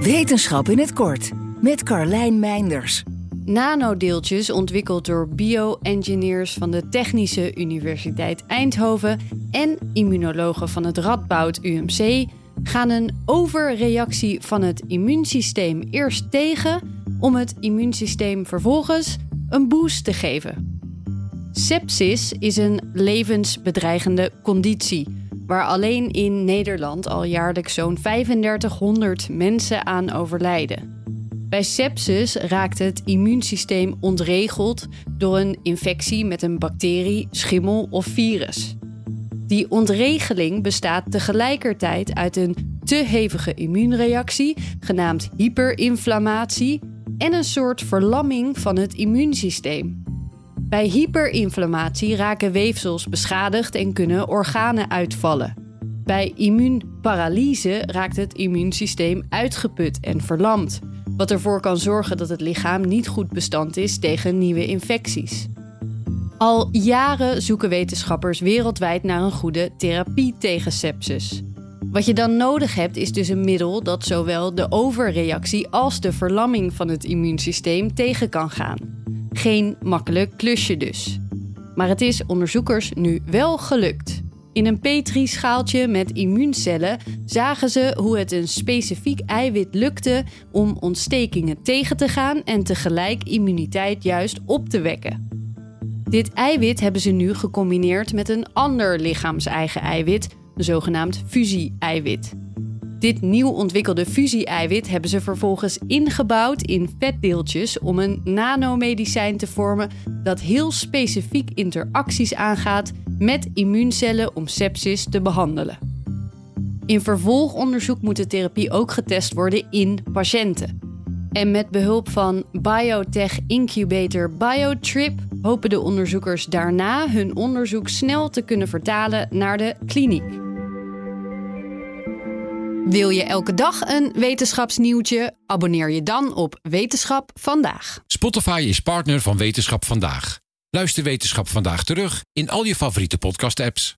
Wetenschap in het kort met Carlijn Meinders. Nanodeeltjes ontwikkeld door bio-engineers van de Technische Universiteit Eindhoven en immunologen van het Radboud UMC gaan een overreactie van het immuunsysteem eerst tegen om het immuunsysteem vervolgens een boost te geven. Sepsis is een levensbedreigende conditie waar alleen in Nederland al jaarlijks zo'n 3500 mensen aan overlijden. Bij sepsis raakt het immuunsysteem ontregeld door een infectie met een bacterie, schimmel of virus. Die ontregeling bestaat tegelijkertijd uit een te hevige immuunreactie, genaamd hyperinflammatie, en een soort verlamming van het immuunsysteem. Bij hyperinflammatie raken weefsels beschadigd en kunnen organen uitvallen. Bij immuunparalyse raakt het immuunsysteem uitgeput en verlamd, wat ervoor kan zorgen dat het lichaam niet goed bestand is tegen nieuwe infecties. Al jaren zoeken wetenschappers wereldwijd naar een goede therapie tegen sepsis. Wat je dan nodig hebt is dus een middel dat zowel de overreactie als de verlamming van het immuunsysteem tegen kan gaan. Geen makkelijk klusje dus. Maar het is onderzoekers nu wel gelukt. In een petrischaaltje met immuuncellen zagen ze hoe het een specifiek eiwit lukte om ontstekingen tegen te gaan en tegelijk immuniteit juist op te wekken. Dit eiwit hebben ze nu gecombineerd met een ander lichaams-eigen eiwit, een zogenaamd fusie-eiwit. Dit nieuw ontwikkelde fusie-eiwit hebben ze vervolgens ingebouwd in vetdeeltjes om een nanomedicijn te vormen dat heel specifiek interacties aangaat met immuuncellen om sepsis te behandelen. In vervolgonderzoek moet de therapie ook getest worden in patiënten. En met behulp van biotech incubator Biotrip hopen de onderzoekers daarna hun onderzoek snel te kunnen vertalen naar de kliniek. Wil je elke dag een wetenschapsnieuwtje? Abonneer je dan op Wetenschap vandaag. Spotify is partner van Wetenschap vandaag. Luister Wetenschap vandaag terug in al je favoriete podcast-apps.